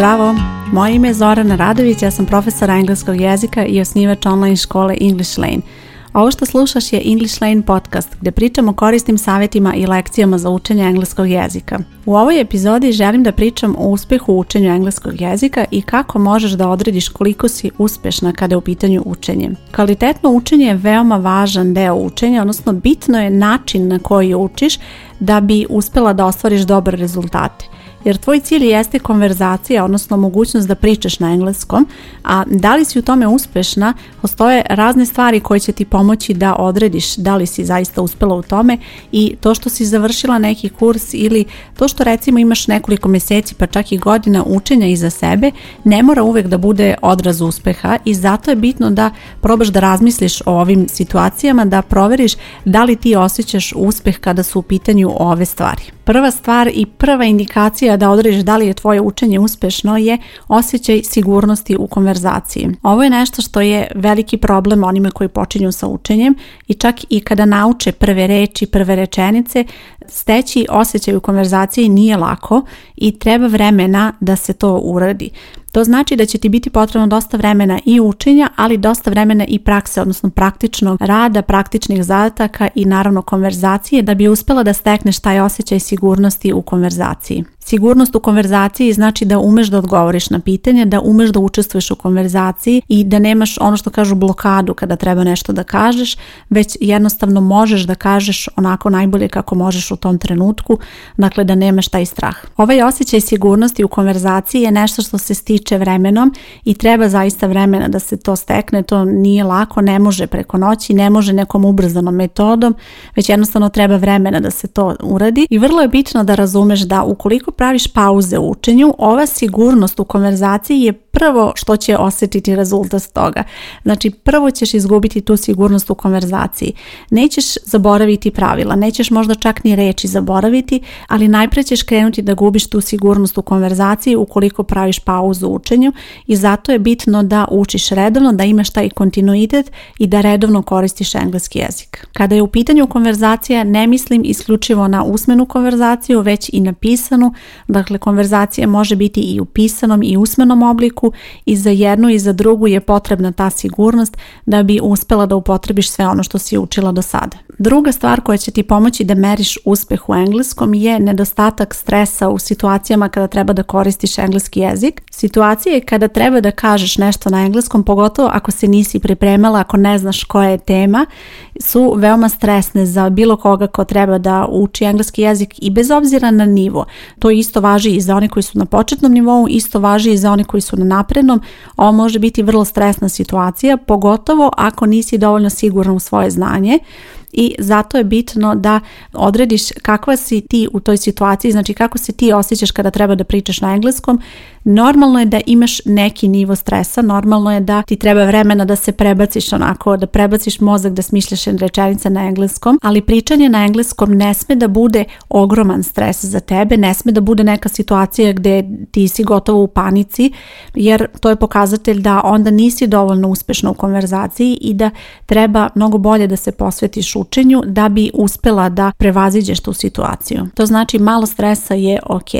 Zdravo, moje ime je Zorana Radović, ja sam profesor engleskog jezika i osnivač online škole English Lane. Ovo što slušaš je English Lane podcast gdje pričamo o korisnim savjetima i lekcijama za učenje engleskog jezika. U ovoj epizodi želim da pričam o uspjehu u učenju engleskog jezika i kako možeš da odrediš koliko si uspješna kada je u pitanju učenje. Kvalitetno učenje je veoma važan deo učenja, odnosno bitno je način na koji učiš da bi uspjela da ostvariš dobre rezultate jer tvoj cilj jeste konverzacija, odnosno mogućnost da pričaš na engleskom, a da li si u tome uspešna, postoje razne stvari koje će ti pomoći da odrediš da li si zaista uspela u tome i to što si završila neki kurs ili to što recimo imaš nekoliko mjeseci pa čak i godina učenja iza sebe, ne mora uvek da bude odraz uspeha i zato je bitno da probaš da razmisliš o ovim situacijama, da proveriš da li ti osjećaš uspeh kada su u pitanju ove stvari. Prva stvar i prva indikacija da određeš da li je tvoje učenje uspešno je osjećaj sigurnosti u konverzaciji. Ovo je nešto što je veliki problem onima koji počinju sa učenjem i čak i kada nauče prve reči, prve rečenice, steći osjećaj u konverzaciji nije lako i treba vremena da se to uradi. To znači da će ti biti potrebno dosta vremena i učenja, ali dosta vremena i prakse, odnosno praktičnog rada, praktičnih zadataka i naravno konverzacije da bi uspjela da stekneš taj osjećaj sigurnosti u konverzaciji. Sigurnost u konverzaciji znači da umeš da odgovoriš na pitanje, da umeš da učestvuješ u konverzaciji i da nemaš ono što kažu blokadu kada treba nešto da kažeš, već jednostavno možeš da kažeš onako najbolje kako možeš u tom trenutku, dakle da nemaš taj strah. Ovaj osjećaj sigurnosti u konverzaciji je nešto što se stiče vremenom i treba zaista vremena da se to stekne, to nije lako, ne može preko noći, ne može nekom ubrzanom metodom, već jednostavno treba vremena da se to uradi i vrlo je bitno da razumeš da ukoliko praviš pauze u učenju, ova sigurnost u konverzaciji je prvo što će osjetiti rezultat toga. Znači prvo ćeš izgubiti tu sigurnost u konverzaciji. Nećeš zaboraviti pravila, nećeš možda čak ni reći zaboraviti, ali najpre ćeš krenuti da gubiš tu sigurnost u konverzaciji ukoliko praviš pauzu u učenju i zato je bitno da učiš redovno, da imaš taj kontinuitet i da redovno koristiš engleski jezik. Kada je u pitanju konverzacija ne mislim isključivo na usmenu konverzaciju, već i na pisanu. Dakle, konverzacija može biti i u pisanom i usmenom obliku i za jednu i za drugu je potrebna ta sigurnost da bi uspela da upotrebiš sve ono što si učila do sada. Druga stvar koja će ti pomoći da meriš uspeh u engleskom je nedostatak stresa u situacijama kada treba da koristiš engleski jezik. Situacije kada treba da kažeš nešto na engleskom, pogotovo ako se nisi pripremala, ako ne znaš koja je tema su veoma stresne za bilo koga ko treba da uči engleski jezik i bez obzira na nivo. To isto važi i za one koji su na početnom nivou, isto važi i za one koji su na naprednom. Ovo može biti vrlo stresna situacija, pogotovo ako nisi dovoljno siguran u svoje znanje i zato je bitno da odrediš kakva si ti u toj situaciji, znači kako se ti osjećaš kada treba da pričaš na engleskom. Normalno je da imaš neki nivo stresa, normalno je da ti treba vremena da se prebaciš onako, da prebaciš mozak da smišljaš rečenice na engleskom, ali pričanje na engleskom ne sme da bude ogroman stres za tebe, ne sme da bude neka situacija gdje ti si gotovo u panici, jer to je pokazatelj da onda nisi dovoljno uspešna u konverzaciji i da treba mnogo bolje da se posvetiš učenju da bi uspjela da prevaziđeš tu situaciju. To znači malo stresa je ok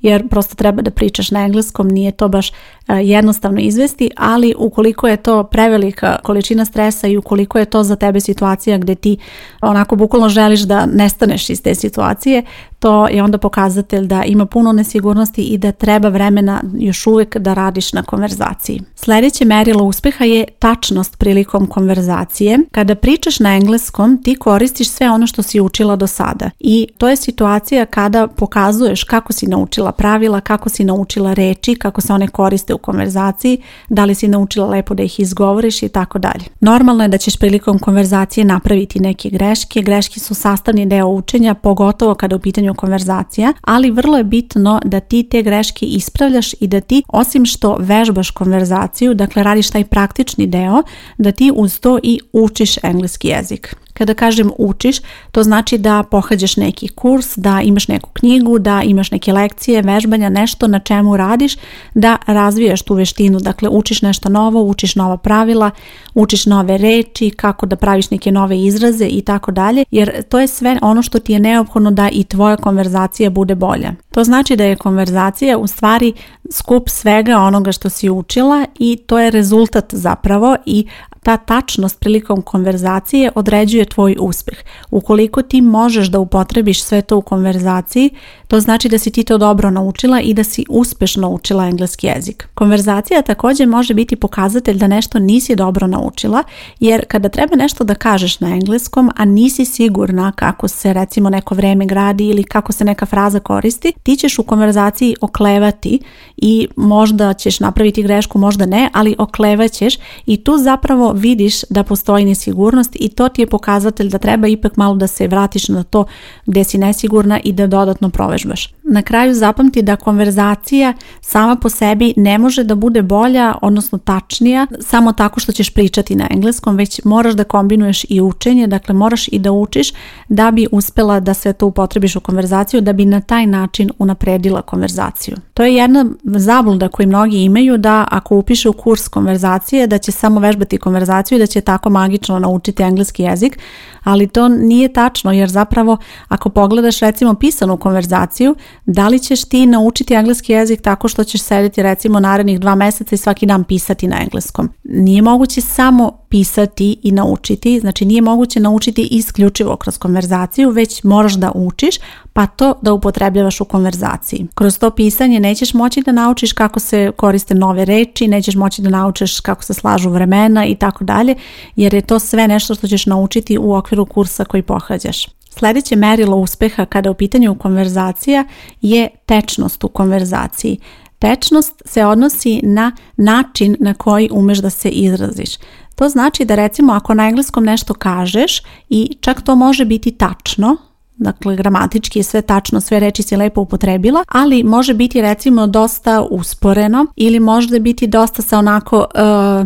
jer prosto treba da pričaš na engleskom, nije to baš e, jednostavno izvesti, ali ukoliko je to prevelika količina stresa i ukoliko je to za tebe situacija gdje ti onako bukvalno želiš da nestaneš iz te situacije, to je onda pokazatelj da ima puno nesigurnosti i da treba vremena još uvijek da radiš na konverzaciji. Sljedeće merilo uspjeha je tačnost prilikom konverzacije. Kada pričaš na engleskom, ti koristiš sve ono što si učila do sada i to je situacija kada pokazuješ kako si naučila pravila, kako si naučila reči, kako se one koriste u konverzaciji, da li si naučila lepo da ih izgovoriš i tako dalje. Normalno je da ćeš prilikom konverzacije napraviti neke greške. Greške su sastavni deo učenja, pogotovo kada u pitanju vođenju konverzacija, ali vrlo je bitno da ti te greške ispravljaš i da ti osim što vežbaš konverzaciju, dakle radiš taj praktični deo, da ti uz to i učiš engleski jezik. Kada kažem učiš, to znači da pohađaš neki kurs, da imaš neku knjigu, da imaš neke lekcije, vežbanja, nešto na čemu radiš, da razvijaš tu veštinu. Dakle, učiš nešto novo, učiš nova pravila, učiš nove reči, kako da praviš neke nove izraze i tako dalje, jer to je sve ono što ti je neophodno da i tvoja konverzacija bude bolja. To znači da je konverzacija u stvari skup svega onoga što si učila i to je rezultat zapravo i ta tačnost prilikom konverzacije određuje tvoj uspjeh. Ukoliko ti možeš da upotrebiš sve to u konverzaciji, to znači da si ti to dobro naučila i da si uspješno učila engleski jezik. Konverzacija također može biti pokazatelj da nešto nisi dobro naučila, jer kada treba nešto da kažeš na engleskom, a nisi sigurna kako se recimo neko vrijeme gradi ili kako se neka fraza koristi, ti ćeš u konverzaciji oklevati i možda ćeš napraviti grešku, možda ne, ali oklevaćeš i tu zapravo vidiš da postoji nesigurnost i to ti je pokazatelj da treba ipak malo da se vratiš na to gdje si nesigurna i da dodatno provežbaš. Na kraju zapamti da konverzacija sama po sebi ne može da bude bolja, odnosno tačnija, samo tako što ćeš pričati na engleskom, već moraš da kombinuješ i učenje, dakle moraš i da učiš da bi uspela da sve to upotrebiš u konverzaciju, da bi na taj način unapredila konverzaciju. To je jedna zabluda koju mnogi imaju da ako upiše u kurs konverzacije da će samo vežbati konverzaciju i da će tako magično naučiti engleski jezik, ali to nije tačno jer zapravo ako pogledaš recimo pisanu konverzaciju, da li ćeš ti naučiti engleski jezik tako što ćeš sedjeti recimo narednih dva mjeseca i svaki dan pisati na engleskom? Nije moguće samo pisati i naučiti, znači nije moguće naučiti isključivo kroz konverzaciju, već moraš da učiš, pa to da upotrebljavaš u konverzaciji. Kroz to pisanje nećeš moći da naučiš kako se koriste nove reči, nećeš moći da naučiš kako se slažu vremena i tako dalje, jer je to sve nešto što ćeš naučiti u okviru kursa koji pohađaš. Sljedeće merilo uspeha kada u pitanju konverzacija je tečnost u konverzaciji. Tečnost se odnosi na način na koji umeš da se izraziš. To znači da recimo ako na engleskom nešto kažeš i čak to može biti tačno, dakle gramatički je sve tačno, sve reči si lepo upotrebila, ali može biti recimo dosta usporeno ili može biti dosta sa onako eh,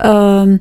eh,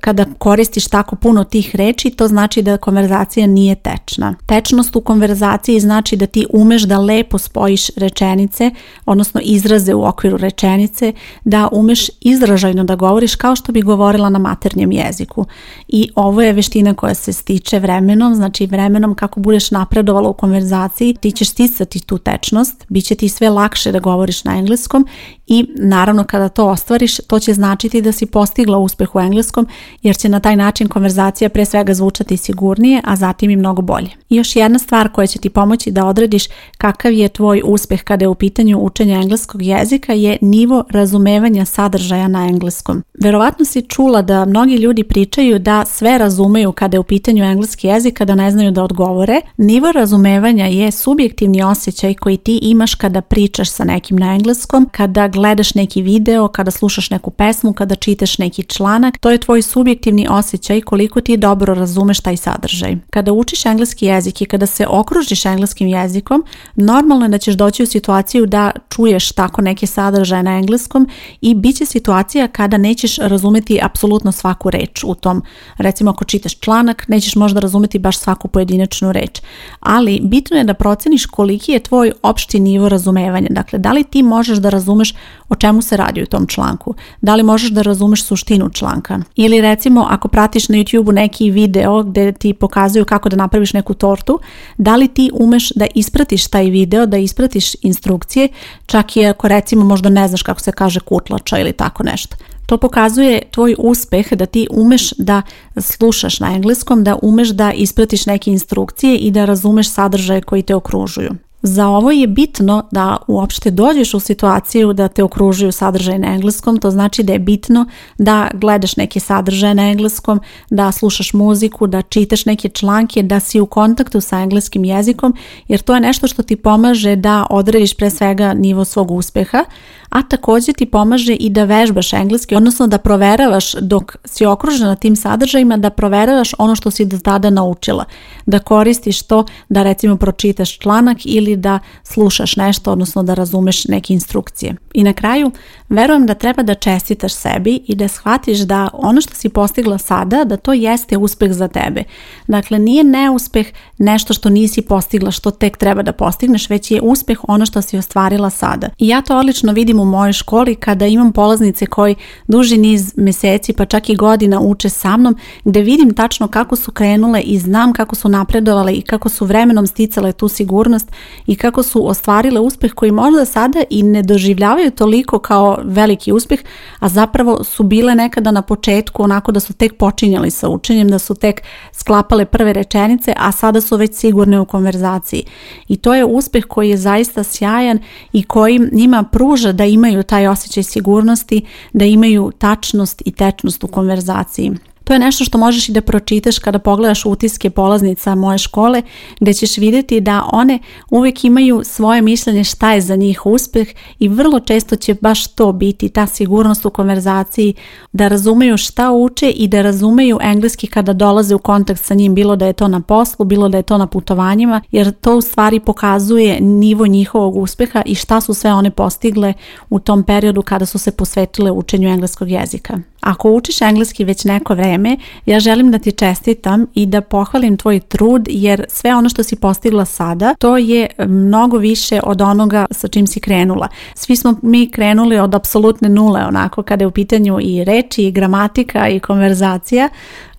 kada koristiš tako puno tih reči, to znači da konverzacija nije tečna. Tečnost u konverzaciji znači da ti umeš da lepo spojiš rečenice, odnosno izraze u okviru rečenice, da umeš izražajno da govoriš kao što bi govorila na maternjem jeziku. I ovo je veština koja se stiče vremenom, znači vremenom kako budeš napredovala u konverzaciji, ti ćeš stisati tu tečnost, bit će ti sve lakše da govoriš na engleskom i naravno kada to ostvariš to će značiti da si postigla uspeh u engleskom jer će na taj način konverzacija pre svega zvučati sigurnije, a zatim i mnogo bolje. još jedna stvar koja će ti pomoći da odrediš kakav je tvoj uspeh kada je u pitanju učenja engleskog jezika je nivo razumevanja sadržaja na engleskom. Verovatno si čula da mnogi ljudi pričaju da sve razumeju kada je u pitanju engleski jezik, kada ne znaju da odgovore. Nivo razumevanja je subjektivni osjećaj koji ti imaš kada pričaš sa nekim na engleskom, kada gledaš neki video, kada slušaš neku pesmu, kada čitaš neki članak, to je tvoj subjektivni osjećaj koliko ti dobro razumeš taj sadržaj. Kada učiš engleski jezik i kada se okružiš engleskim jezikom, normalno je da ćeš doći u situaciju da čuješ tako neke sadržaje na engleskom i bit će situacija kada nećeš razumeti apsolutno svaku reč u tom. Recimo ako čitaš članak, nećeš možda razumeti baš svaku pojedinačnu reč. Ali bitno je da proceniš koliki je tvoj opšti nivo razumevanja. Dakle, da li ti možeš da razumeš o čemu se radi u tom članku, da li možeš da razumeš suštinu članka. Ili recimo ako pratiš na YouTube neki video gde ti pokazuju kako da napraviš neku tortu, da li ti umeš da ispratiš taj video, da ispratiš instrukcije, čak i ako recimo možda ne znaš kako se kaže kutlača ili tako nešto. To pokazuje tvoj uspeh da ti umeš da slušaš na engleskom, da umeš da ispratiš neke instrukcije i da razumeš sadržaje koji te okružuju. Za ovo je bitno da uopšte dođeš u situaciju da te okružuju sadržaj na engleskom, to znači da je bitno da gledaš neke sadržaje na engleskom, da slušaš muziku, da čitaš neke članke, da si u kontaktu sa engleskim jezikom, jer to je nešto što ti pomaže da odrediš pre svega nivo svog uspeha, a također ti pomaže i da vežbaš engleski, odnosno da proveravaš dok si okružena tim sadržajima, da proveravaš ono što si do tada naučila, da koristiš to da recimo pročitaš članak ili da slušaš nešto, odnosno da razumeš neke instrukcije. I na kraju, verujem da treba da čestitaš sebi i da shvatiš da ono što si postigla sada, da to jeste uspeh za tebe. Dakle, nije neuspeh nešto što nisi postigla, što tek treba da postigneš, već je uspeh ono što si ostvarila sada. I ja to odlično vidim u mojoj školi kada imam polaznice koji duži niz mjeseci pa čak i godina uče sa mnom gdje vidim tačno kako su krenule i znam kako su napredovale i kako su vremenom sticale tu sigurnost i kako su ostvarile uspjeh koji možda sada i ne doživljavaju toliko kao veliki uspjeh, a zapravo su bile nekada na početku onako da su tek počinjali sa učenjem, da su tek sklapale prve rečenice, a sada su već sigurne u konverzaciji. I to je uspjeh koji je zaista sjajan i koji njima pruža da imaju taj osjećaj sigurnosti, da imaju tačnost i tečnost u konverzaciji. To je nešto što možeš i da pročitaš kada pogledaš utiske polaznica moje škole gdje ćeš vidjeti da one uvijek imaju svoje mišljenje šta je za njih uspjeh i vrlo često će baš to biti ta sigurnost u konverzaciji da razumeju šta uče i da razumeju engleski kada dolaze u kontakt sa njim bilo da je to na poslu, bilo da je to na putovanjima jer to u stvari pokazuje nivo njihovog uspjeha i šta su sve one postigle u tom periodu kada su se posvetile učenju engleskog jezika. Ako učiš engleski već neko vreme, ja želim da ti čestitam i da pohvalim tvoj trud jer sve ono što si postigla sada, to je mnogo više od onoga sa čim si krenula. Svi smo mi krenuli od apsolutne nule onako kada je u pitanju i reči i gramatika i konverzacija,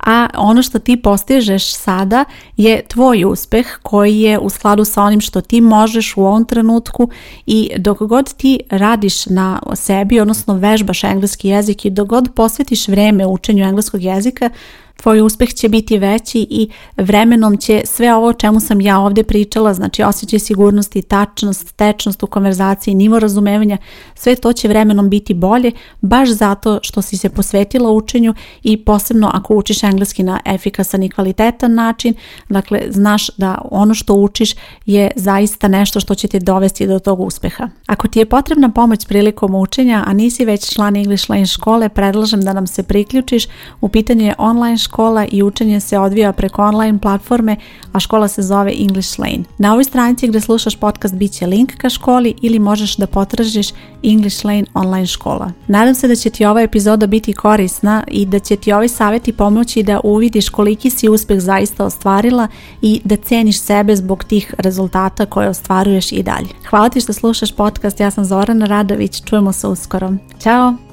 a ono što ti postižeš sada je tvoj uspeh koji je u skladu sa onim što ti možeš u ovom trenutku i dok god ti radiš na sebi, odnosno vežbaš engleski jezik i dok god posvetiš vreme učenju engleskog jezika, tvoj uspeh će biti veći i vremenom će sve ovo o čemu sam ja ovdje pričala, znači osjećaj sigurnosti, tačnost, tečnost u konverzaciji, nivo razumevanja, sve to će vremenom biti bolje baš zato što si se posvetila učenju i posebno ako učiš engleski na efikasan i kvalitetan način, dakle znaš da ono što učiš je zaista nešto što će te dovesti do tog uspeha. Ako ti je potrebna pomoć prilikom učenja, a nisi već član English Lane škole, predlažem da nam se priključiš. U pitanje online škola i učenje se odvija preko online platforme, a škola se zove English Lane. Na ovoj stranici gdje slušaš podcast bit će link ka školi ili možeš da potražiš English Lane online škola. Nadam se da će ti ova epizoda biti korisna i da će ti ovi savjeti pomoći da uvidiš koliki si uspjeh zaista ostvarila i da ceniš sebe zbog tih rezultata koje ostvaruješ i dalje. Hvala ti što slušaš podcast, ja sam Zorana Radović, čujemo se uskoro. Ćao!